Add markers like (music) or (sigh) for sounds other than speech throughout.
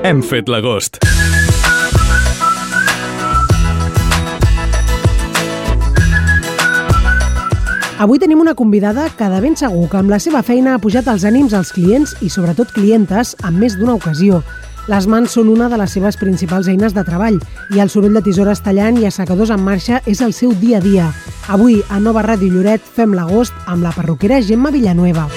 Hem fet l'agost. Avui tenim una convidada que de ben segur que amb la seva feina ha pujat els ànims als clients i sobretot clientes en més d'una ocasió. Les mans són una de les seves principals eines de treball i el soroll de tisores tallant i assecadors en marxa és el seu dia a dia. Avui, a Nova Ràdio Lloret, fem l'agost amb la perruquera Gemma Villanueva.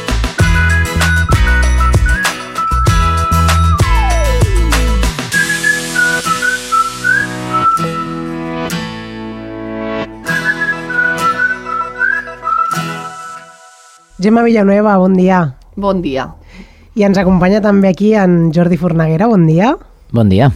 Gemma Villanueva, bon dia. Bon dia. I ens acompanya també aquí en Jordi Fornaguera, bon dia. Bon dia.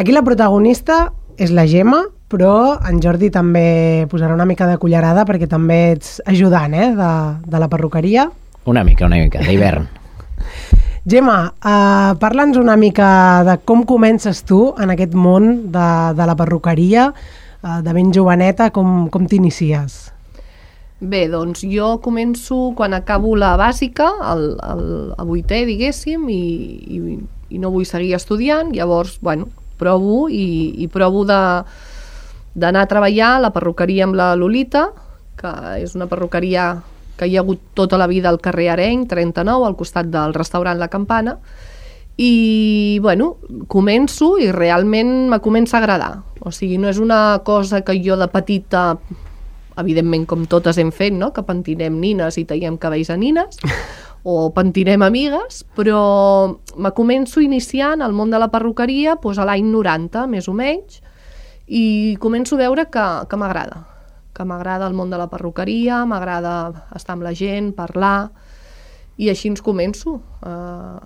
Aquí la protagonista és la Gemma, però en Jordi també posarà una mica de cullerada perquè també ets ajudant eh, de, de la perruqueria. Una mica, una mica, d'hivern. (laughs) Gemma, eh, parla'ns una mica de com comences tu en aquest món de, de la perruqueria, eh, de ben joveneta, com, com t'inicies? Bé, doncs jo començo quan acabo la bàsica, el, el, el vuitè, diguéssim, i, i, i no vull seguir estudiant, llavors, bueno, provo i, i provo d'anar a treballar a la perruqueria amb la Lolita, que és una perruqueria que hi ha hagut tota la vida al carrer Areny, 39, al costat del restaurant La Campana, i, bueno, començo i realment me comença a agradar. O sigui, no és una cosa que jo de petita evidentment com totes hem fet, no? que pentinem nines i taiem cabells a nines, o pentinem amigues, però me començo iniciant al món de la perruqueria doncs, a l'any 90, més o menys, i començo a veure que, que m'agrada, que m'agrada el món de la perruqueria, m'agrada estar amb la gent, parlar, i així ens començo. Uh,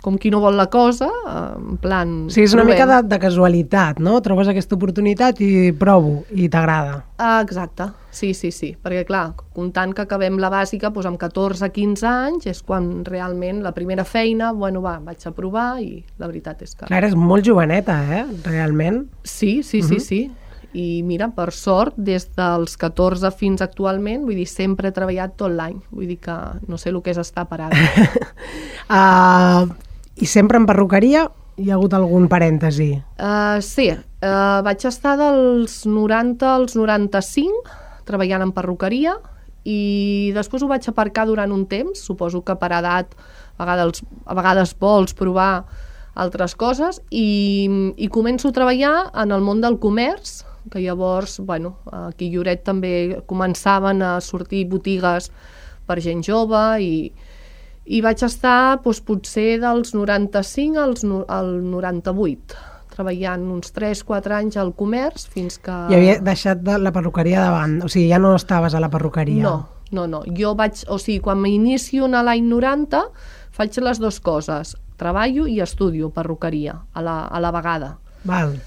com qui no vol la cosa, en plan... Sí, és una provem. mica de, de casualitat, no? Trobes aquesta oportunitat i provo, i t'agrada. Ah, exacte, sí, sí, sí, perquè clar, comptant que acabem la bàsica, doncs amb 14-15 anys és quan realment la primera feina, bueno, va, vaig a provar i la veritat és que... Clar, eres molt joveneta, eh? Realment. Sí, sí, sí, sí. I mira, per sort, des dels 14 fins actualment, vull dir, sempre he treballat tot l'any. Vull dir que no sé el que és estar parada. Uh, (laughs) I sempre en perruqueria hi ha hagut algun parèntesi. Uh, sí, uh, vaig estar dels 90 als 95 treballant en perruqueria i després ho vaig aparcar durant un temps, suposo que per edat a vegades, a vegades vols provar altres coses. I, i començo a treballar en el món del comerç, que llavors, bueno, aquí a Lloret també començaven a sortir botigues per gent jove i, i vaig estar doncs, potser dels 95 als, no- al 98 treballant uns 3-4 anys al comerç fins que... I havia deixat de la perruqueria davant, o sigui, ja no estaves a la perruqueria. No, no, no. Jo vaig, o sigui, quan m'inicio a l'any 90 faig les dues coses. Treballo i estudio perruqueria a la, a la vegada. Val.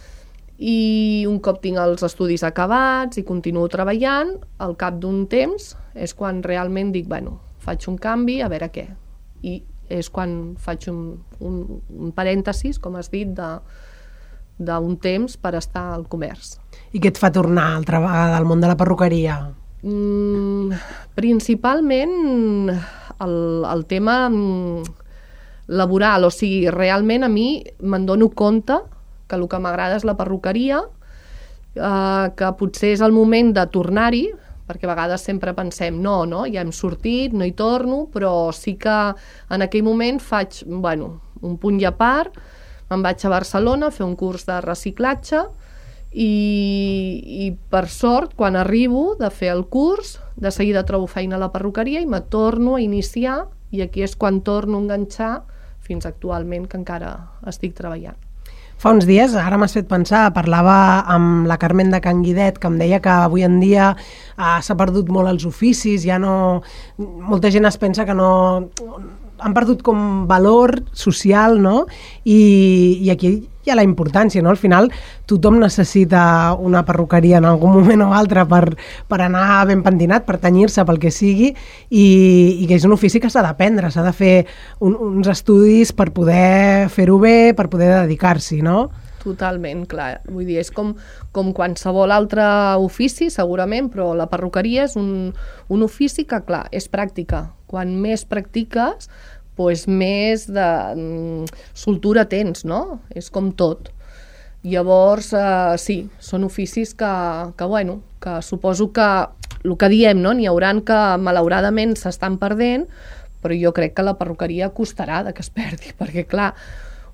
I un cop tinc els estudis acabats i continuo treballant, al cap d'un temps és quan realment dic, bueno, faig un canvi, a veure què. I és quan faig un, un, un parèntesis, com has dit, de d'un temps per estar al comerç. I què et fa tornar altra vegada al món de la perruqueria? Mm, principalment el, el tema mm, laboral, o sigui, realment a mi me'n dono compte que el que m'agrada és la perruqueria, eh, que potser és el moment de tornar-hi, perquè a vegades sempre pensem, no, no, ja hem sortit, no hi torno, però sí que en aquell moment faig, bueno, un punt i a part, me'n vaig a Barcelona a fer un curs de reciclatge, i, i per sort, quan arribo de fer el curs, de seguida trobo feina a la perruqueria i me torno a iniciar i aquí és quan torno a enganxar fins actualment que encara estic treballant. Fa uns dies, ara m'has fet pensar, parlava amb la Carmen de Can Guidet, que em deia que avui en dia eh, s'ha perdut molt els oficis, ja no... Molta gent es pensa que no... Han perdut com valor social, no? I, i aquí hi ha la importància, no? Al final tothom necessita una perruqueria en algun moment o altre per, per anar ben pentinat, per tenyir-se pel que sigui, i, i que és un ofici que s'ha d'aprendre, s'ha de fer un, uns estudis per poder fer-ho bé, per poder dedicar-s'hi, no? Totalment, clar. Vull dir, és com, com qualsevol altre ofici, segurament, però la perruqueria és un, un ofici que, clar, és pràctica. Quan més practiques, pues, més de mm, soltura tens, no? És com tot. Llavors, eh, sí, són oficis que, que, bueno, que suposo que el que diem, no? n'hi hauran que malauradament s'estan perdent, però jo crec que la perruqueria costarà de que es perdi, (laughs) perquè clar,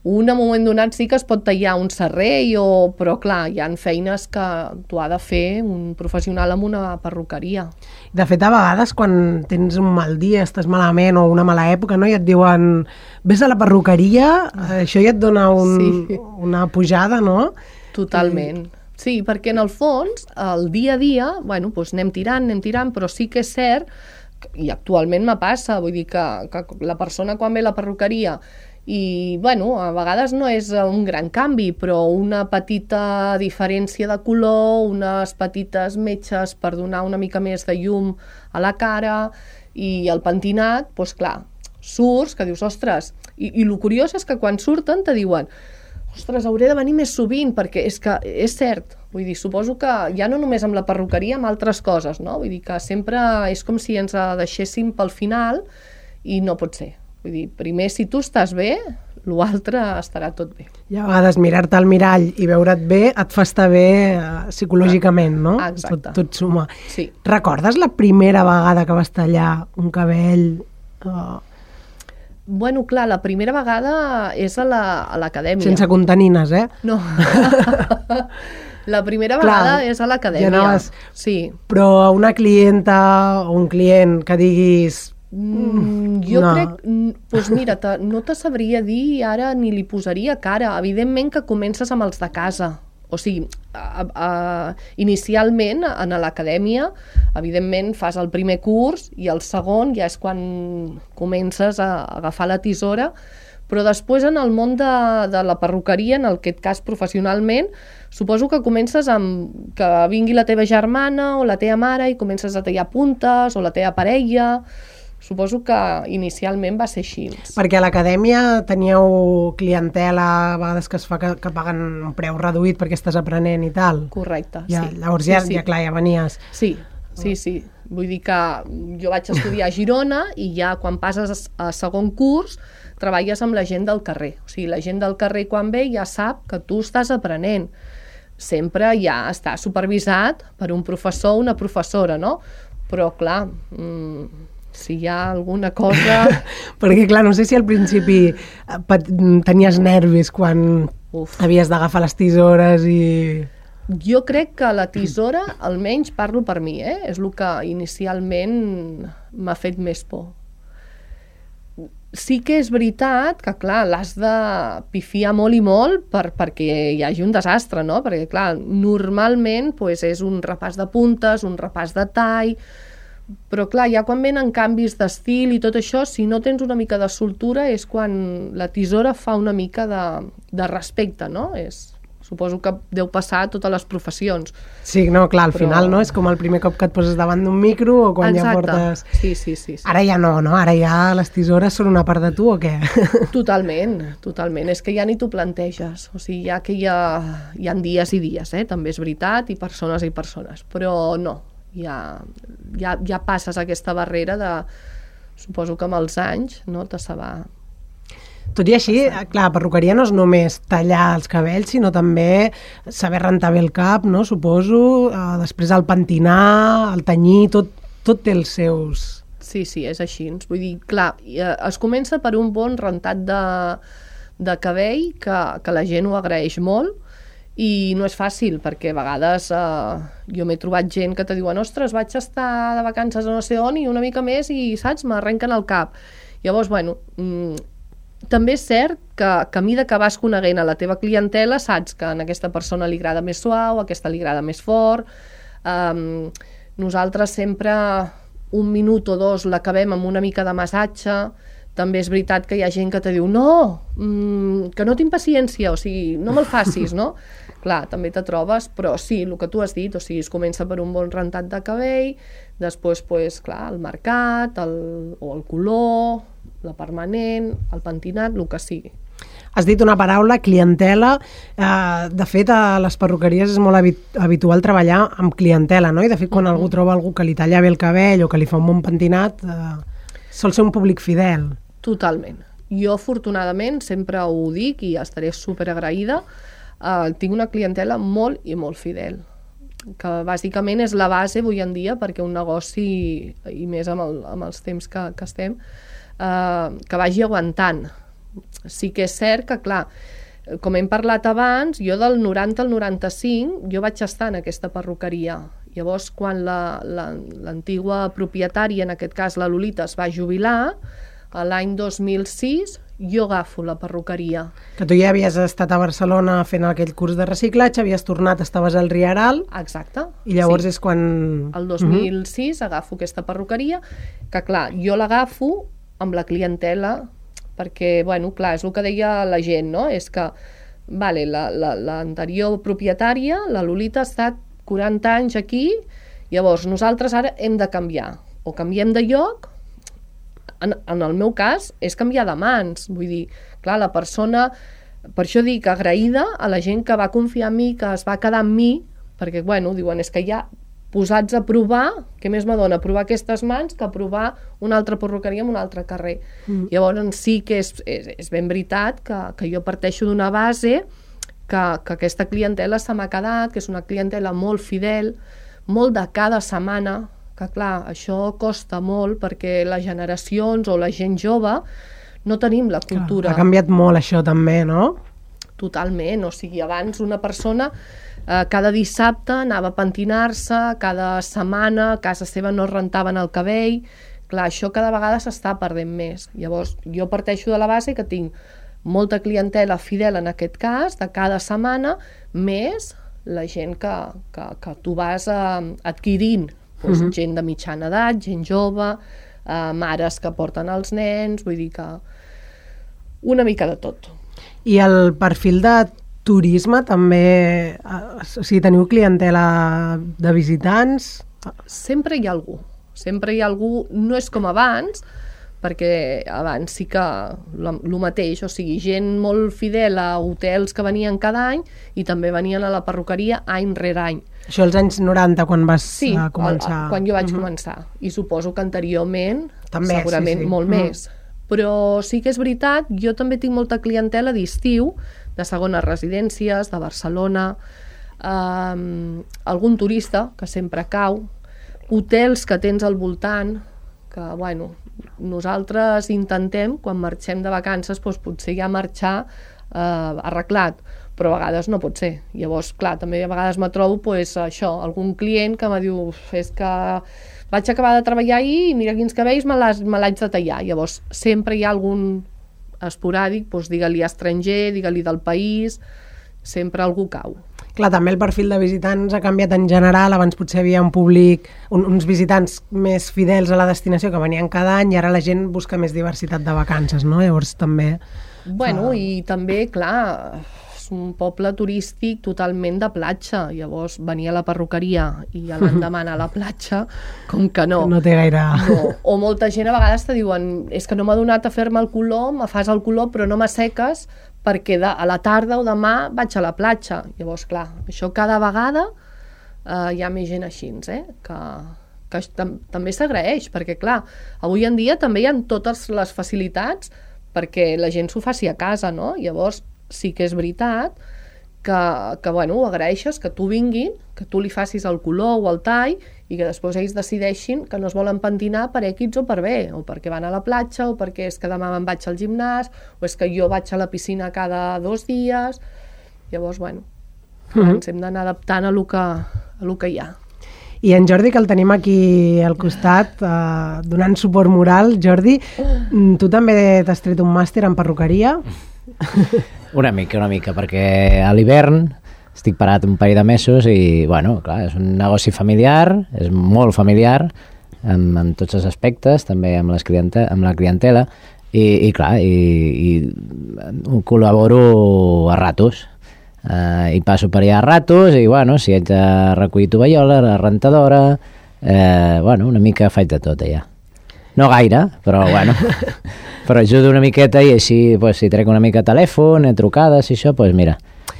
un en un moment donat sí que es pot tallar un serrell, o, però clar, hi han feines que tu ha de fer un professional amb una perruqueria. De fet, a vegades, quan tens un mal dia, estàs malament o una mala època, no? i et diuen vés a la perruqueria, això ja et dona un, sí. una pujada, no? Totalment. Sí, perquè en el fons, el dia a dia, bueno, doncs anem tirant, anem tirant, però sí que és cert, i actualment me passa, vull dir que, que la persona quan ve a la perruqueria i, bueno, a vegades no és un gran canvi, però una petita diferència de color, unes petites metges per donar una mica més de llum a la cara i el pentinat, doncs clar, surts, que dius, ostres, i, i el curiós és que quan surten te diuen ostres, hauré de venir més sovint, perquè és que és cert, vull dir, suposo que ja no només amb la perruqueria, amb altres coses, no? Vull dir que sempre és com si ens deixéssim pel final i no pot ser. Vull dir, primer, si tu estàs bé, l'altre estarà tot bé. I a vegades mirar-te al mirall i veure't bé et fa estar bé uh, psicològicament, no? Exacte. Tot, tot suma. Sí. Recordes la primera vegada que vas tallar un cabell? Uh, Bueno, clar, la primera vegada és a l'acadèmia. La, sense contenines, eh? No. (laughs) la primera vegada clar, és a l'acadèmia. Ja anaves... Sí. Però a una clienta o un client que diguis Mm, jo no. crec... Doncs mira, te, no te sabria dir ara ni li posaria cara. Evidentment que comences amb els de casa. O sigui, a, a, inicialment en l'acadèmia, evidentment fas el primer curs i el segon ja és quan comences a, a agafar la tisora, però després en el món de, de la perruqueria, en aquest cas professionalment, suposo que comences amb que vingui la teva germana o la teva mare i comences a tallar puntes o la teva parella Suposo que inicialment va ser així. Perquè a l'acadèmia teníeu clientela a vegades que es fa que, que paguen un preu reduït perquè estàs aprenent i tal. Correcte, ja, sí. Llavors sí, ja, sí. ja, clar, ja venies. Sí, sí, sí. Vull dir que jo vaig estudiar a Girona i ja quan passes a segon curs treballes amb la gent del carrer. O sigui, la gent del carrer quan ve ja sap que tu estàs aprenent. Sempre ja està supervisat per un professor o una professora, no? Però, clar, mmm, si hi ha alguna cosa... (laughs) Perquè, clar, no sé si al principi eh, tenies nervis quan Uf. havies d'agafar les tisores i... Jo crec que la tisora, almenys parlo per mi, eh? és el que inicialment m'ha fet més por. Sí que és veritat que, clar, l'has de pifiar molt i molt per, perquè hi hagi un desastre, no? Perquè, clar, normalment pues, és un repàs de puntes, un repàs de tall, però clar, ja quan venen canvis d'estil i tot això, si no tens una mica de soltura és quan la tisora fa una mica de, de respecte, no? És, suposo que deu passar a totes les professions. Sí, no, clar, al Però... final no és com el primer cop que et poses davant d'un micro o quan Exacte. ja portes... Sí, sí, sí, sí. Ara ja no, no? Ara ja les tisores són una part de tu o què? (laughs) Totalment, totalment. És que ja ni t'ho planteges. O sigui, ja que hi ha, hi ha dies i dies, eh? també és veritat, i persones i persones. Però no, ja, ja, ja passes aquesta barrera de... Suposo que amb els anys no, te se va... Tot i així, clar, perruqueria no és només tallar els cabells, sinó també saber rentar bé el cap, no? suposo, eh, després el pentinar, el tenyir, tot, tot té els seus... Sí, sí, és així. Vull dir, clar, eh, es comença per un bon rentat de, de cabell, que, que la gent ho agraeix molt, i no és fàcil perquè a vegades eh, jo m'he trobat gent que te diuen ostres, vaig estar de vacances a no sé on i una mica més i, saps, m'arrenquen el cap. Llavors, bueno, mm, també és cert que, que a mida que vas coneguent a la teva clientela saps que a aquesta persona li agrada més suau, a aquesta li agrada més fort. Um, nosaltres sempre un minut o dos l'acabem amb una mica de massatge, també és veritat que hi ha gent que te diu no, mm, que no tinc paciència, o sigui, no me'l facis, no? (laughs) clar, també te trobes, però sí, el que tu has dit, o sigui, es comença per un bon rentat de cabell, després, pues, clar, el mercat, el, o el color, la permanent, el pentinat, el que sigui. Has dit una paraula, clientela. Eh, de fet, a les perruqueries és molt habitual treballar amb clientela, no? I de fet, quan uh -huh. algú troba algú que li talla bé el cabell o que li fa un bon pentinat, eh, sol ser un públic fidel. Totalment. Jo, afortunadament, sempre ho dic i estaré super agraïda, eh, tinc una clientela molt i molt fidel que bàsicament és la base avui en dia perquè un negoci, i més amb, el, amb els temps que, que estem, eh, que vagi aguantant. Sí que és cert que, clar, com hem parlat abans, jo del 90 al 95 jo vaig estar en aquesta perruqueria. Llavors, quan l'antigua la, la, propietària, en aquest cas la Lolita, es va jubilar, l'any 2006 jo agafo la perruqueria. Que tu ja havies estat a Barcelona fent aquell curs de reciclatge, havies tornat, estaves al Riaral... Exacte. I llavors sí. és quan... El 2006 uh -huh. agafo aquesta perruqueria, que clar, jo l'agafo amb la clientela, perquè, bueno, clar, és el que deia la gent, no? És que, vale, l'anterior la, la, propietària, la Lolita, ha estat 40 anys aquí, llavors nosaltres ara hem de canviar. O canviem de lloc en, en el meu cas, és canviar de mans. Vull dir, clar, la persona... Per això dic agraïda a la gent que va confiar en mi, que es va quedar amb mi, perquè, bueno, diuen, és que ja posats a provar, què més m'adona provar aquestes mans que provar una altra perruqueria en un altre carrer. Mm. Llavors sí que és, és, és ben veritat que, que jo parteixo d'una base que, que aquesta clientela se m'ha quedat, que és una clientela molt fidel, molt de cada setmana, que clar, això costa molt perquè les generacions o la gent jove no tenim la cultura. Clar, ha canviat molt això també, no? Totalment, o sigui, abans una persona eh, cada dissabte anava a pentinar-se, cada setmana a casa seva no rentaven el cabell, clar, això cada vegada s'està perdent més. Llavors, jo parteixo de la base que tinc molta clientela fidel en aquest cas, de cada setmana, més la gent que, que, que tu vas eh, adquirint doncs, uh -huh. gent de mitjana edat, gent jove, eh, mares que porten els nens, vull dir que una mica de tot. I el perfil de turisme també, eh, o sigui, teniu clientela de visitants? Sempre hi ha algú, sempre hi ha algú, no és com abans, perquè abans sí que el mateix, o sigui, gent molt fidel a hotels que venien cada any i també venien a la perruqueria any rere any. Això als anys 90, quan vas sí, uh, començar? Sí, quan jo vaig uh -huh. començar. I suposo que anteriorment, també, segurament sí, sí. molt uh -huh. més. Però sí que és veritat, jo també tinc molta clientela d'estiu, de segones residències, de Barcelona, um, algun turista que sempre cau, hotels que tens al voltant, que, bueno, nosaltres intentem, quan marxem de vacances, doncs potser ja marxar eh, arreglat, però a vegades no pot ser. Llavors, clar, també a vegades me trobo pues, això, algun client que me diu és que vaig acabar de treballar ahir i mira quins cabells me l'haig de tallar. Llavors, sempre hi ha algun esporàdic, doncs digue-li estranger, digue-li del país, sempre algú cau. Clar, també el perfil de visitants ha canviat en general. Abans potser havia un públic, un, uns visitants més fidels a la destinació que venien cada any i ara la gent busca més diversitat de vacances, no? Llavors també... Bueno, fa... i també, clar, és un poble turístic totalment de platja. Llavors, venir a la perruqueria i l'endemà a la platja, com que no. No té gaire... No. O molta gent a vegades te diuen és que no m'ha donat a fer-me el color, me fas el color però no m'asseques perquè de, a la tarda o demà vaig a la platja. Llavors, clar, això cada vegada eh, hi ha més gent així, eh? que, que tam també s'agraeix, perquè clar, avui en dia també hi ha totes les facilitats perquè la gent s'ho faci a casa, no? Llavors, sí que és veritat que, que bueno, ho agraeixes, que tu vinguin, que tu li facis el color o el tall i que després ells decideixin que no es volen pentinar per X o per B, o perquè van a la platja, o perquè és que demà me'n vaig al gimnàs, o és que jo vaig a la piscina cada dos dies... Llavors, bueno, mm -hmm. ens hem d'anar adaptant a lo, que, a lo que hi ha. I en Jordi, que el tenim aquí al costat, eh, donant suport moral. Jordi, mm, tu també t'has tret un màster en perruqueria? Una mica, una mica, perquè a l'hivern estic parat un parell de mesos i, bueno, clar, és un negoci familiar, és molt familiar, en, en tots els aspectes, també amb, les cliente, amb la clientela, i, i clar, i, i col·laboro a ratos. Uh, i passo per allà a ratos i, bueno, si haig de recollir tovallola, la rentadora, eh, bueno, una mica faig de tot allà. No gaire, però bueno, (laughs) però ajudo una miqueta i així, pues, si trec una mica telèfon, eh, trucades i això, pues mira,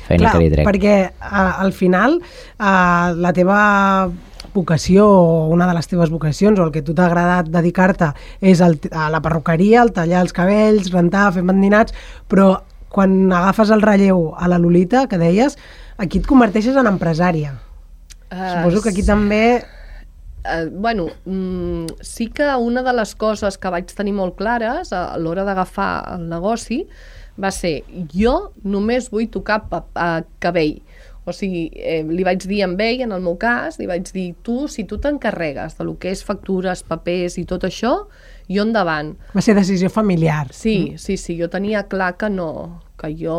feina Clar, que li trec. perquè uh, al final uh, la teva vocació o una de les teves vocacions o el que tu t'ha agradat dedicar-te és el, a la perruqueria, el tallar els cabells, rentar, fer mandinats, però quan agafes el relleu a la Lolita, que deies, aquí et converteixes en empresària. Uh, Suposo que aquí també eh, bueno, mm, sí que una de les coses que vaig tenir molt clares a, a l'hora d'agafar el negoci va ser jo només vull tocar pa, a cabell. O sigui, eh, li vaig dir a ell, en el meu cas, li vaig dir, tu, si tu t'encarregues de lo que és factures, papers i tot això, jo endavant. Va ser decisió familiar. Sí, sí, sí, jo tenia clar que no, que jo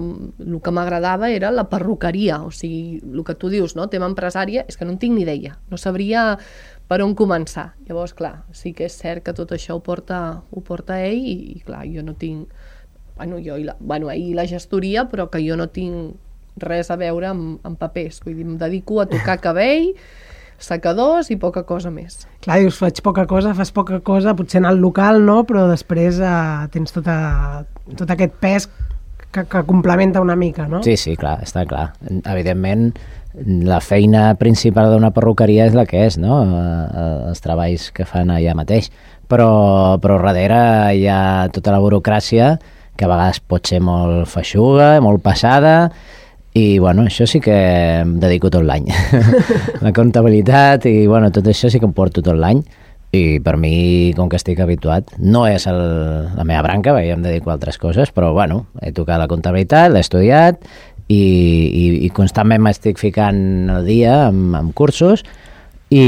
el que m'agradava era la perruqueria, o sigui, el que tu dius, no? tema empresària, és que no en tinc ni idea, no sabria per on començar. Llavors, clar, sí que és cert que tot això ho porta, ho porta ell i, i clar, jo no tinc bueno, jo i la, bueno, i la gestoria, però que jo no tinc res a veure amb, amb papers. Vull dir, em dedico a tocar (laughs) cabell, secadors i poca cosa més. Clar, dius, faig poca cosa, fas poca cosa, potser en el local no, però després eh, tens tota, tot aquest pes que, que complementa una mica, no? Sí, sí, clar, està clar. Evidentment, la feina principal d'una perruqueria és la que és, no? Eh, eh, els treballs que fan allà mateix. Però, però darrere hi ha tota la burocràcia que a vegades pot ser molt feixuga, molt passada, i bueno, això sí que em dedico tot l'any. (laughs) la comptabilitat i bueno, tot això sí que em porto tot l'any i per mi, com que estic habituat, no és el, la meva branca, perquè jo em dedico a altres coses, però bueno, he tocat la comptabilitat, l'he estudiat i, i, i constantment m'estic ficant el dia amb, amb cursos i,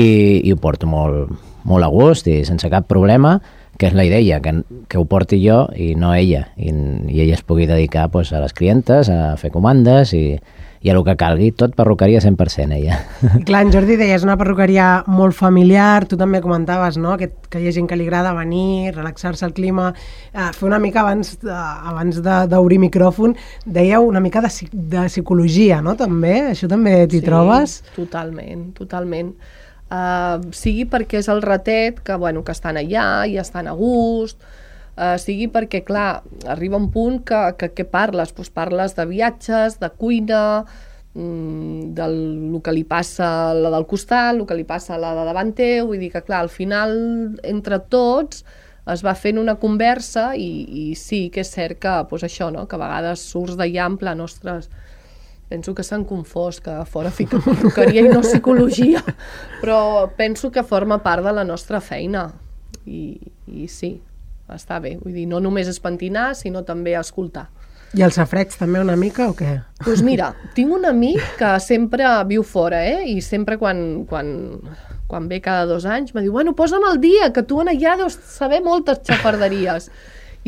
i ho porto molt, molt a gust i sense cap problema que és la idea, que, que ho porti jo i no ella, i, i ella es pugui dedicar pues, a les clientes, a fer comandes i, i a el que calgui, tot perruqueria 100% ella. (laughs) Clar, en Jordi deia, és una perruqueria molt familiar, tu també comentaves no? que, que hi ha gent que li agrada venir, relaxar-se al clima, eh, fer una mica abans, de, abans d'obrir micròfon, dèieu una mica de, de psicologia, no? També, això també t'hi sí, trobes? totalment, totalment uh, sigui perquè és el ratet que, bueno, que estan allà i estan a gust, uh, sigui perquè, clar, arriba un punt que, que, que parles? Pues parles de viatges, de cuina, mm, del el que li passa la del costat, el que li passa la de davant teu, vull dir que, clar, al final, entre tots, es va fent una conversa i, i sí que és cert que, pues això, no? que a vegades surts d'allà en plan, ostres, penso que s'han confós, que fora fica perruqueria i no psicologia, però penso que forma part de la nostra feina i, i sí, està bé, vull dir, no només és pentinar, sinó també escoltar. I els safrecs també una mica o què? Doncs pues mira, tinc un amic que sempre viu fora, eh? I sempre quan, quan, quan ve cada dos anys me diu, bueno, posa'm el dia, que tu en allà deus saber moltes xafarderies.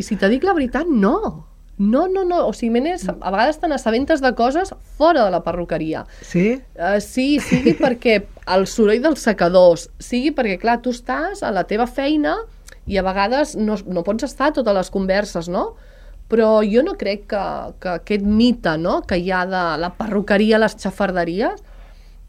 I si te dic la veritat, no. No, no, no, o sigui, menes, a vegades te n'assabentes de coses fora de la perruqueria. Sí? Uh, sí, sigui (laughs) perquè el soroll dels secadors, sigui perquè, clar, tu estàs a la teva feina i a vegades no, no pots estar a totes les converses, no? Però jo no crec que, que aquest mite no? que hi ha de la perruqueria, les xafarderies,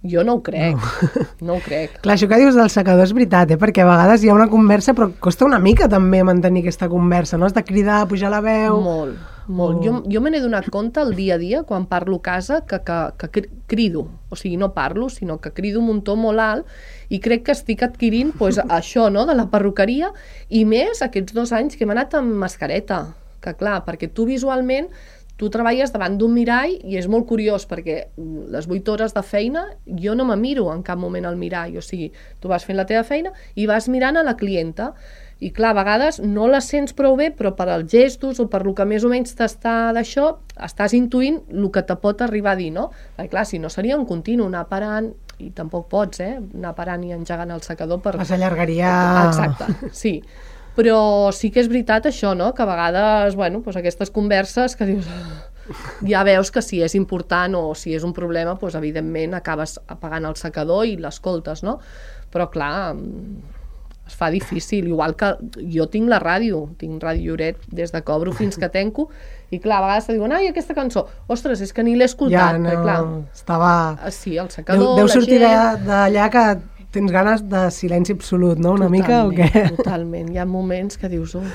jo no ho crec, no, no ho crec. (laughs) Clar, això que dius del secador és veritat, eh? perquè a vegades hi ha una conversa, però costa una mica també mantenir aquesta conversa, no? Has de cridar, pujar la veu... Molt, molt. Jo, jo me n'he donat compte el dia a dia, quan parlo a casa, que, que, que crido. O sigui, no parlo, sinó que crido un muntó molt alt i crec que estic adquirint pues, (laughs) això no, de la perruqueria i més aquests dos anys que hem anat amb mascareta. Que clar, perquè tu visualment tu treballes davant d'un mirall i és molt curiós perquè les 8 hores de feina jo no me miro en cap moment al mirall, o sigui, tu vas fent la teva feina i vas mirant a la clienta i clar, a vegades no la sents prou bé però per als gestos o per lo que més o menys t'està d'això estàs intuint el que te pot arribar a dir, no? Perquè clar, si no seria un continu anar parant i tampoc pots, eh? anar parant i engegant el secador per... S'allargaria... Exacte, sí però sí que és veritat això, no? que a vegades, bueno, doncs aquestes converses que dius ja veus que si és important o si és un problema, doncs evidentment acabes apagant el secador i l'escoltes, no? Però clar, es fa difícil, igual que jo tinc la ràdio, tinc Ràdio Lloret des de que obro (laughs) fins que tenco, i clar, a vegades te diuen, ai, aquesta cançó, ostres, és que ni l'he escoltat, ja, no, perquè clar... Estava... Ah, sí, el secador, deu, deu sortir gent... d'allà que tens ganes de silenci absolut, no? Una totalment, mica o què? (laughs) Totalment, hi ha moments que dius, oh,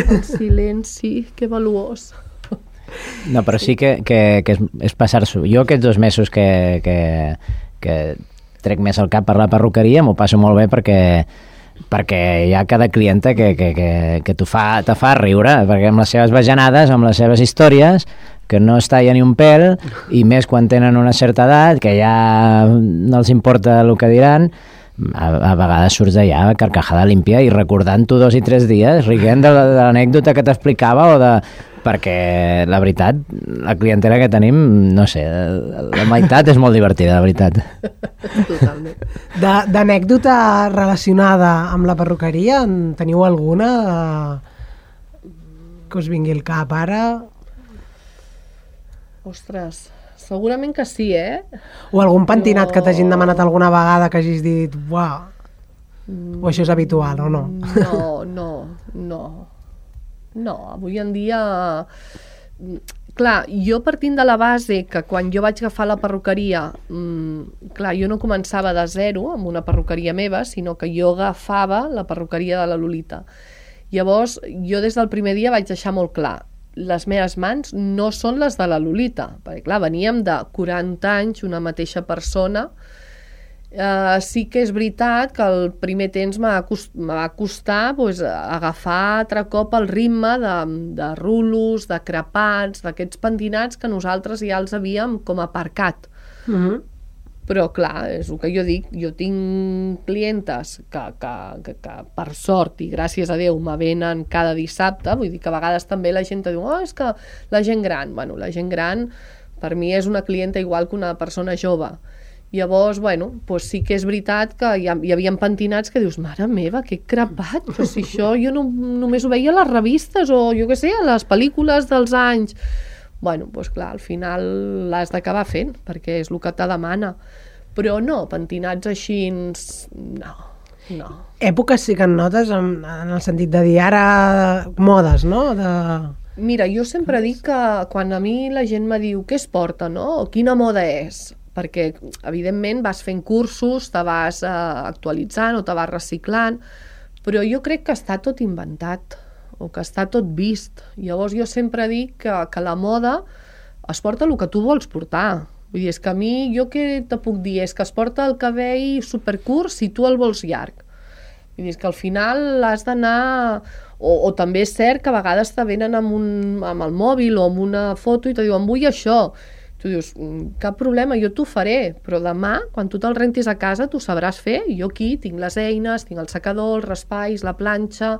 el silenci, que valuós. No, però sí que, que, que és, és passar-s'ho. Jo aquests dos mesos que, que, que trec més al cap per la perruqueria, m'ho passo molt bé perquè perquè hi ha cada clienta que, que, que, que t'ho fa, te fa riure, perquè amb les seves bajanades, amb les seves històries, que no es talla ni un pèl, i més quan tenen una certa edat, que ja no els importa el que diran, a, a vegades surts d'allà carcajada límpia i recordant-ho dos i tres dies, riguent de, de l'anècdota que t'explicava o de, perquè la veritat, la clientela que tenim, no sé, la meitat és molt divertida, la veritat. Totalment. De- D'anècdota relacionada amb la perruqueria, en teniu alguna eh, que us vingui al cap ara? Ostres, segurament que sí, eh? O algun pentinat que t'hagin demanat alguna vegada que hagis dit, uau, o això és habitual o no? No, no, no. No, avui en dia... mm, Clar, jo partint de la base que quan jo vaig agafar la perruqueria, mmm, clar, jo no començava de zero amb una perruqueria meva, sinó que jo agafava la perruqueria de la Lolita. Llavors, jo des del primer dia vaig deixar molt clar, les meves mans no són les de la Lolita, perquè clar, veníem de 40 anys, una mateixa persona, Uh, sí que és veritat que el primer temps m'ha cost, costar pues, agafar altre cop el ritme de, de rulos, de crepats, d'aquests pentinats que nosaltres ja els havíem com aparcat. Mm -hmm. Però, clar, és el que jo dic, jo tinc clientes que, que, que, que per sort i gràcies a Déu me venen cada dissabte, vull dir que a vegades també la gent diu, oh, és que la gent gran, bueno, la gent gran per mi és una clienta igual que una persona jove. Llavors, bueno, doncs sí que és veritat que hi, ha, hi havia pentinats que dius, mare meva, que crepat, però si això jo no, només ho veia a les revistes o jo què sé, a les pel·lícules dels anys. Bueno, doncs clar, al final l'has d'acabar fent, perquè és el que te demana. Però no, pentinats així, no, no. Èpoques sí que en notes en, en el sentit de dir ara modes, no? De... Mira, jo sempre dic que quan a mi la gent me diu què es porta, no? O quina moda és, perquè evidentment vas fent cursos, te vas eh, actualitzant o te vas reciclant, però jo crec que està tot inventat o que està tot vist. Llavors jo sempre dic que, que la moda es porta el que tu vols portar. Vull dir, és que a mi, jo què te puc dir? És que es porta el cabell supercurt si tu el vols llarg. Vull dir, és que al final has d'anar... O, o també és cert que a vegades te venen amb, un, amb el mòbil o amb una foto i te diuen vull això. Tu dius, "Mm, cap problema, jo t'ho faré, però demà, quan tu te'l rentis a casa, tu sabràs fer. Jo aquí tinc les eines, tinc el secador, els raspalls, la planxa,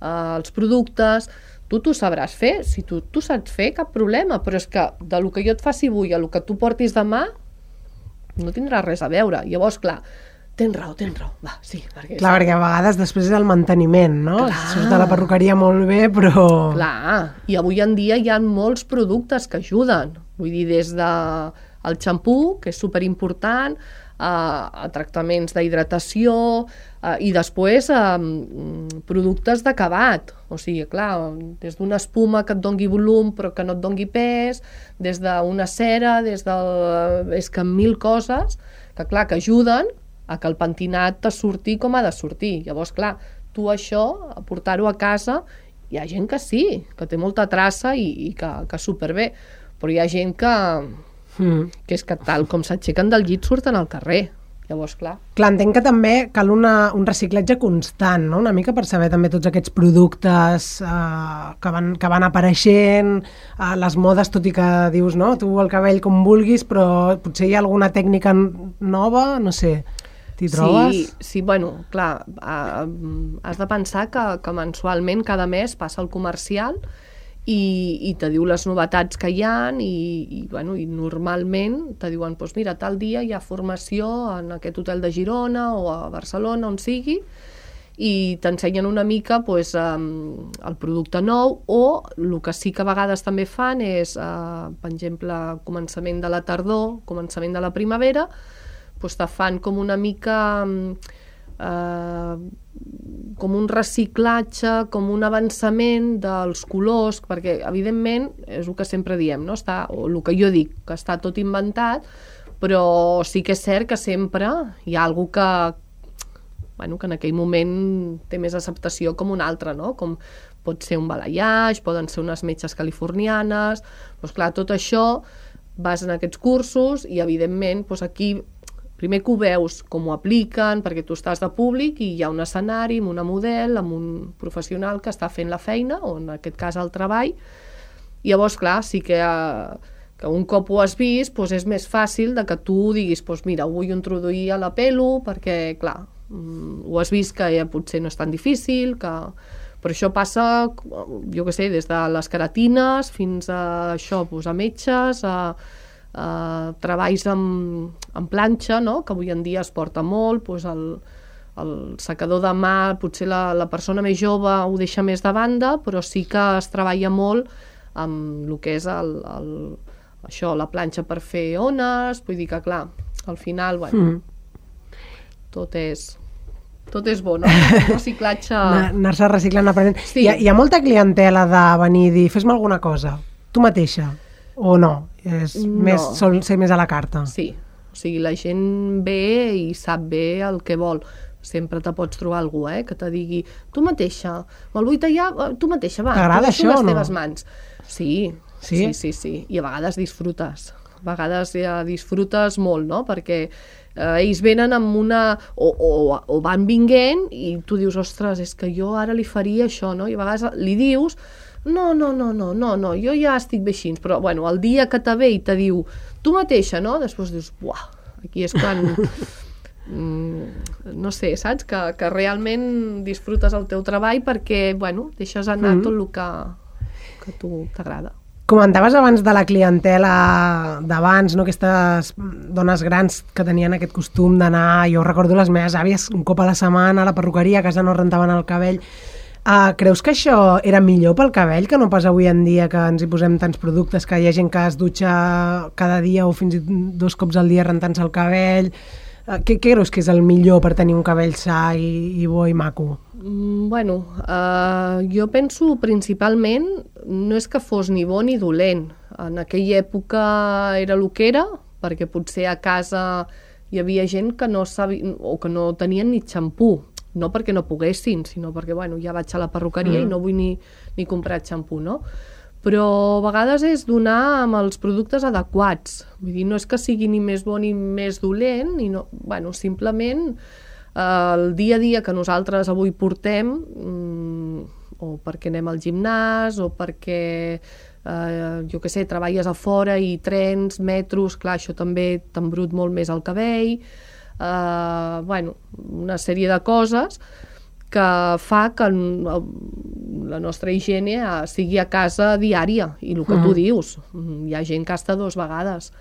eh, els productes... Tu t'ho sabràs fer. Si tu t'ho saps fer, cap problema. Però és que de lo que jo et faci avui a lo que tu portis demà, no tindrà res a veure. Llavors, clar, tens raó, tens raó. Va, sí, perquè... Clar, perquè a vegades després és el manteniment, no? Clar. Surts de la perruqueria molt bé, però... Clar, i avui en dia hi ha molts productes que ajuden. Vull dir, des de el xampú, que és superimportant, a, a tractaments d'hidratació a, i després mm, productes d'acabat. O sigui, clar, des d'una espuma que et dongui volum però que no et dongui pes, des d'una cera, des del... és que mil coses que, clar, que ajuden a que el pentinat te surti com ha de sortir. Llavors, clar, tu això, portar-ho a casa, hi ha gent que sí, que té molta traça i, i que, que superbé, però hi ha gent que, Mm. que és que tal com s'aixequen del llit surten al carrer. Llavors, clar, Clar, entenc que també cal una, un reciclatge constant, no? una mica per saber també tots aquests productes eh, que, van, que van apareixent, eh, les modes, tot i que dius, no? tu el cabell com vulguis, però potser hi ha alguna tècnica nova, no sé, t'hi trobes? Sí, sí, bueno, clar, ah, has de pensar que, que mensualment, cada mes, passa el comercial i, i te diu les novetats que hi han i, i, bueno, i normalment te diuen, doncs mira, tal dia hi ha formació en aquest hotel de Girona o a Barcelona, on sigui, i t'ensenyen una mica pues, el producte nou o el que sí que a vegades també fan és, uh, per exemple, començament de la tardor, començament de la primavera, pues, te fan com una mica uh, com un reciclatge, com un avançament dels colors, perquè evidentment és el que sempre diem, no? està, o el que jo dic, que està tot inventat, però sí que és cert que sempre hi ha algú que, bueno, que en aquell moment té més acceptació com un altre, no? com pot ser un balayage, poden ser unes metges californianes, doncs clar, tot això vas en aquests cursos i evidentment doncs aquí primer que ho veus com ho apliquen, perquè tu estàs de públic i hi ha un escenari amb una model, amb un professional que està fent la feina, o en aquest cas el treball, i llavors, clar, sí que, eh, que un cop ho has vist, doncs és més fàcil de que tu diguis, doncs mira, ho vull introduir a la pelo, perquè, clar, mm, ho has vist que ja potser no és tan difícil, que... Però això passa, jo que sé, des de les caratines fins a això, doncs a metges, a, eh, treballs amb, amb planxa, no? que avui en dia es porta molt, doncs el, el secador de mà, potser la, la persona més jove ho deixa més de banda, però sí que es treballa molt amb el que és el, el, això, la planxa per fer ones, vull dir que clar, al final, bueno, mm. tot és tot és bo, no? (laughs) Reciclatge... Anar-se reciclant, aprenent. Sí. Hi, ha, hi ha molta clientela de venir i dir, fes-me alguna cosa, tu mateixa, o no? És No. més, sol ser més a la carta. Sí, o sigui, la gent ve i sap bé el que vol. Sempre te pots trobar algú, eh, que te digui tu mateixa, me'l vull tallar, eh, tu mateixa, va, T'agrada això les no? teves mans. Sí, Sí? sí, sí, sí, i a vegades disfrutes. A vegades ja disfrutes molt, no?, perquè eh, ells venen amb una... O, o, o van vinguent i tu dius, ostres, és que jo ara li faria això, no? I a vegades li dius, no, no, no, no, no, no, jo ja estic bé així, però bueno, el dia que te ve i te diu tu mateixa, no? Després dius, buah, aquí és quan... (laughs) mm, no sé, saps? Que, que realment disfrutes el teu treball perquè, bueno, deixes anar mm -hmm. tot el que, que a tu t'agrada. Comentaves abans de la clientela d'abans, no? aquestes dones grans que tenien aquest costum d'anar, jo recordo les meves àvies un cop a la setmana a la perruqueria, a casa no rentaven el cabell. Uh, creus que això era millor pel cabell que no pas avui en dia que ens hi posem tants productes, que hi ha gent que es dutxa cada dia o fins i tot dos cops al dia rentant-se el cabell? Uh, què, què creus que és el millor per tenir un cabell sa i, i bo i maco? Mm, bueno, eh, jo penso principalment no és que fos ni bo ni dolent. En aquella època era el que era, perquè potser a casa hi havia gent que no sabia, o que no tenien ni xampú, no perquè no poguessin, sinó perquè bueno, ja vaig a la perruqueria mm. i no vull ni, ni comprar xampú, no? Però a vegades és donar amb els productes adequats. Vull dir, no és que sigui ni més bo ni més dolent, i no, bueno, simplement eh, el dia a dia que nosaltres avui portem, mm, o perquè anem al gimnàs, o perquè, eh, jo que sé, treballes a fora i trens, metros, clar, això també t'embrut molt més el cabell, eh, bueno, una sèrie de coses que fa que la nostra higiene eh, sigui a casa diària, i el que tu dius, mm, hi ha gent que està dues vegades.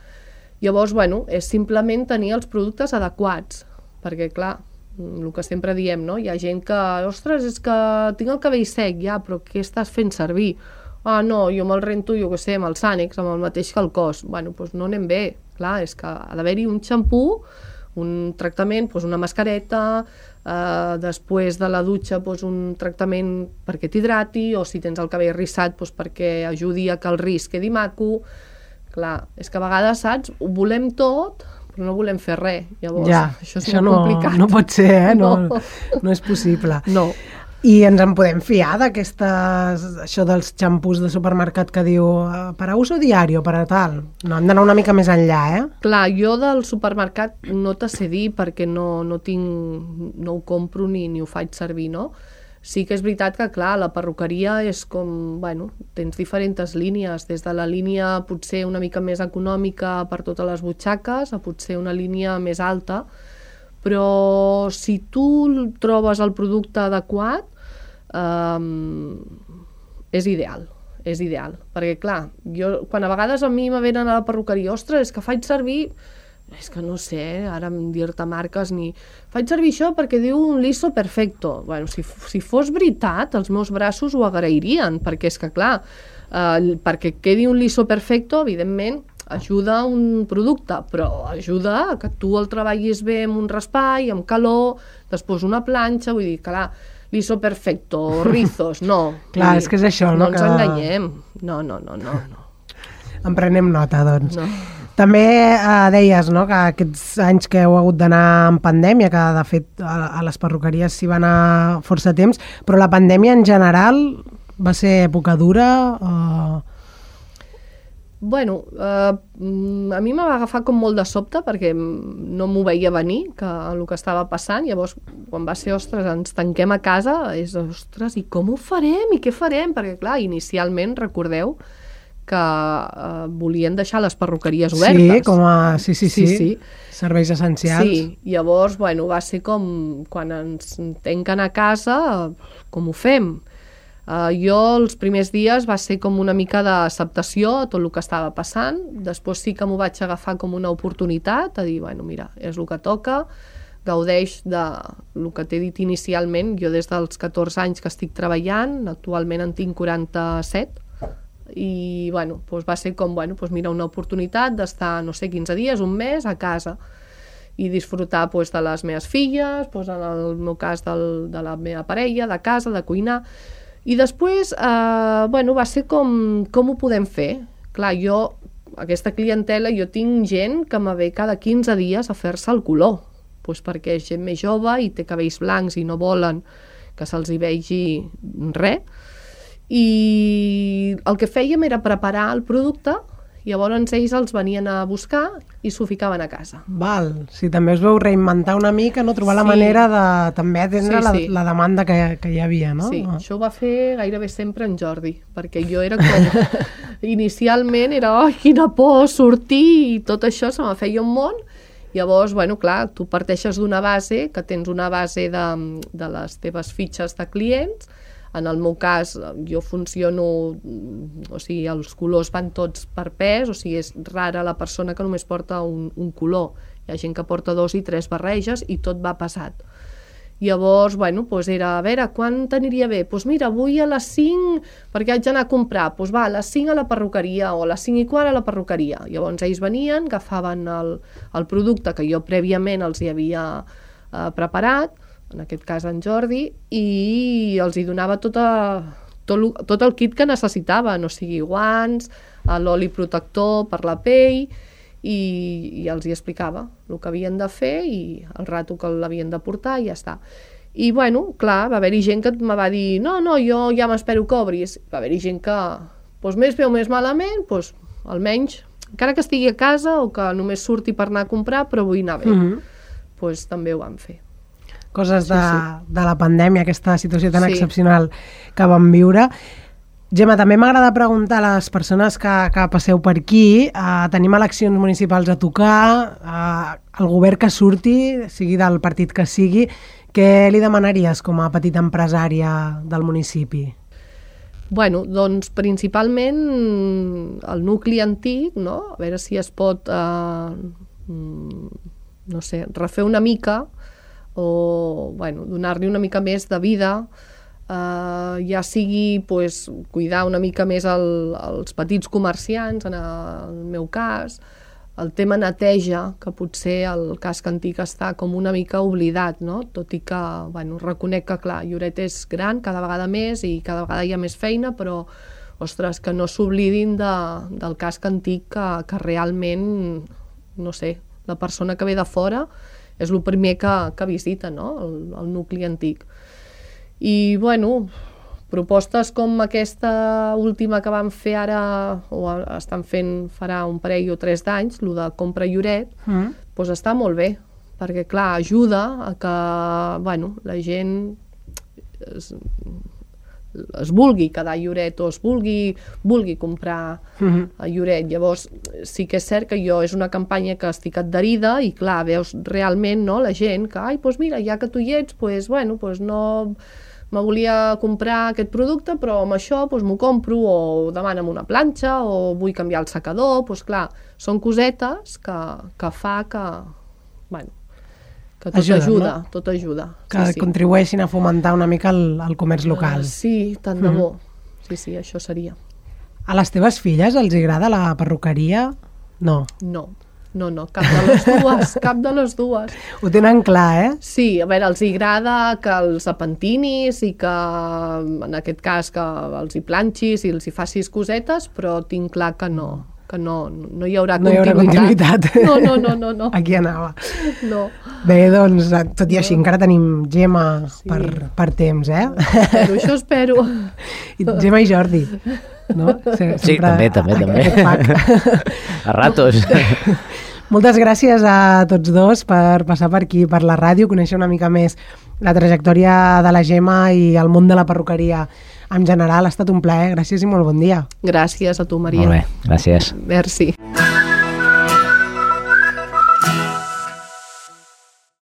Llavors, bueno, és simplement tenir els productes adequats, perquè, clar, mm, el que sempre diem, no? Hi ha gent que, ostres, és que tinc el cabell sec, ja, però què estàs fent servir? Ah, no, jo me'l rento, jo què sé, amb el Sànex, amb el mateix que el cos. Bueno, doncs no anem bé. Clar, és que ha d'haver-hi un xampú, un tractament, doncs una mascareta, eh, després de la dutxa doncs un tractament perquè t'hidrati, o si tens el cabell rissat doncs perquè ajudi a que el ris quedi maco. Clar, és que a vegades, saps, ho volem tot, però no volem fer res. Llavors, ja, això és això molt no, complicat. no pot ser, eh? (laughs) No, No. no és possible. No. I ens en podem fiar d'aquestes, això dels xampús de supermercat que diu eh, per a uso per a tal? No, hem d'anar una mica més enllà, eh? Clar, jo del supermercat no te sé dir perquè no, no tinc, no ho compro ni, ni ho faig servir, no? Sí que és veritat que, clar, la perruqueria és com, bueno, tens diferents línies, des de la línia potser una mica més econòmica per totes les butxaques a potser una línia més alta, però si tu trobes el producte adequat, um, és ideal és ideal, perquè clar, jo, quan a vegades a mi me venen a la perruqueria, ostres, és que faig servir, és que no sé, eh, ara dir-te marques ni... Faig servir això perquè diu un liso perfecto. Bueno, si, si fos veritat, els meus braços ho agrairien, perquè és que clar, eh, perquè quedi un liso perfecto, evidentment, ajuda un producte, però ajuda que tu el treballis bé amb un raspall, amb calor, després una planxa, vull dir, clar, liso perfecto, rizos, no. (laughs) Clar, Vull és que és això, no, No ens que- enganyem. No, no, no, no. no. En prenem nota, doncs. no. També eh, deies no, que aquests anys que heu hagut d'anar en pandèmia, que de fet a, a les perruqueries s'hi va anar força temps, però la pandèmia en general va ser època dura? Eh... Bueno, eh, mm, a mi me va agafar com molt de sobte perquè no m'ho veia venir, que el que estava passant. Llavors, quan va ser, ostres, ens tanquem a casa, és, ostres, i com ho farem? I què farem? Perquè, clar, inicialment, recordeu, que eh, volien deixar les perruqueries obertes. Sí, com a... Sí, sí, sí. Sí, sí. Serveis essencials. Sí, llavors, bueno, va ser com quan ens tanquen a casa, com ho fem? Uh, jo els primers dies va ser com una mica d'acceptació a tot el que estava passant, després sí que m'ho vaig agafar com una oportunitat, a dir, bueno, mira, és el que toca, gaudeix de el que t'he dit inicialment, jo des dels 14 anys que estic treballant, actualment en tinc 47, i bueno, doncs va ser com, bueno, doncs mira, una oportunitat d'estar, no sé, 15 dies, un mes a casa i disfrutar doncs, de les meves filles, doncs, en el meu cas del, de la meva parella, de casa, de cuinar, i després, eh, bueno, va ser com, com ho podem fer? Clar, jo, aquesta clientela, jo tinc gent que me ve cada 15 dies a fer-se el color, pues perquè és gent més jove i té cabells blancs i no volen que se'ls hi vegi res. I el que fèiem era preparar el producte Llavors ells els venien a buscar i s'ho ficaven a casa. Val, sí, també es veu reinventar una mica, no? trobar sí. la manera de també atendre sí, sí. La, la demanda que, que hi havia, no? Sí, ah. això ho va fer gairebé sempre en Jordi, perquè jo era com... (laughs) inicialment era, oh, quina por sortir i tot això se me feia un món, Llavors, bueno, clar, tu parteixes d'una base, que tens una base de, de les teves fitxes de clients, en el meu cas, jo funciono, o sigui, els colors van tots per pes, o sigui, és rara la persona que només porta un, un color. Hi ha gent que porta dos i tres barreges i tot va passat. Llavors, bueno, doncs era, a veure, quan t'aniria bé? Doncs pues mira, avui a les 5, perquè haig d'anar a comprar, doncs va, a les 5 a la perruqueria o a les 5 i quart a la perruqueria. Llavors ells venien, agafaven el, el producte que jo prèviament els hi havia eh, preparat, en aquest cas en Jordi, i els hi donava tota, tot, tot el kit que necessitaven, o sigui, guants, l'oli protector per la pell, i, i els hi explicava el que havien de fer i el rato que l'havien de portar i ja està. I, bueno, clar, va haver-hi gent que me va dir no, no, jo ja m'espero que obris. Va haver-hi gent que, doncs, més bé o més malament, doncs, almenys, encara que estigui a casa o que només surti per anar a comprar, però vull anar bé. Mm -hmm. doncs també ho van fer coses de, sí, sí. de la pandèmia, aquesta situació tan sí. excepcional que vam viure. Gemma, també m'agrada preguntar a les persones que, que passeu per aquí, eh, tenim eleccions municipals a tocar, eh, el govern que surti, sigui del partit que sigui, què li demanaries com a petita empresària del municipi? Bueno, doncs principalment el nucli antic, no? a veure si es pot, eh, no sé, refer una mica o bueno, donar-li una mica més de vida, eh, ja sigui pues, cuidar una mica més el, els petits comerciants, en el meu cas, el tema neteja, que potser el casc antic està com una mica oblidat, no? tot i que bueno, reconec que clar, Lloret és gran cada vegada més i cada vegada hi ha més feina, però ostres, que no s'oblidin de, del casc antic que, que realment, no sé, la persona que ve de fora és el primer que, que visita, no? el, el nucli antic. I, bueno, propostes com aquesta última que vam fer ara, o estan fent farà un parell o tres d'anys, el de compra Lloret, mm. doncs està molt bé, perquè, clar, ajuda a que, bueno, la gent es, es vulgui quedar a Lloret o es vulgui, vulgui comprar uh mhm. -huh. a Lloret. Llavors, sí que és cert que jo és una campanya que estic adherida i, clar, veus realment no, la gent que, ai, doncs mira, ja que tu hi ets, doncs, bueno, doncs no me volia comprar aquest producte, però amb això doncs, m'ho compro o demana'm una planxa o vull canviar el secador, doncs clar, són cosetes que, que fa que, bueno, que tot ajuda, ajuda no? tot ajuda. Que sí, contribueixin a fomentar una mica el, el comerç local. Uh, sí, tant de bo. Mm -hmm. Sí, sí, això seria. A les teves filles els agrada la perruqueria? No. No, no, no, cap de les dues, (laughs) cap de les dues. Ho tenen clar, eh? Sí, a veure, els agrada que els apentinis i que, en aquest cas, que els hi planxis i els hi facis cosetes, però tinc clar que no, que no, no hi haurà No hi haurà continuïtat. continuïtat. No, no, no, no, no. Aquí anava. no. Bé, doncs, tot i així, encara tenim Gemma Sí. per, per temps, eh? Però això espero. (laughs) I Gemma i Jordi, no? Se- Sí, també, també, també. A ratos. (laughs) Moltes gràcies a tots dos per passar per aquí, per la ràdio, conèixer una mica més la trajectòria de la Gemma i el món de la perruqueria en general. Ha estat un plaer, gràcies i molt bon dia. Gràcies a tu, Maria. Molt bé, gràcies. Merci.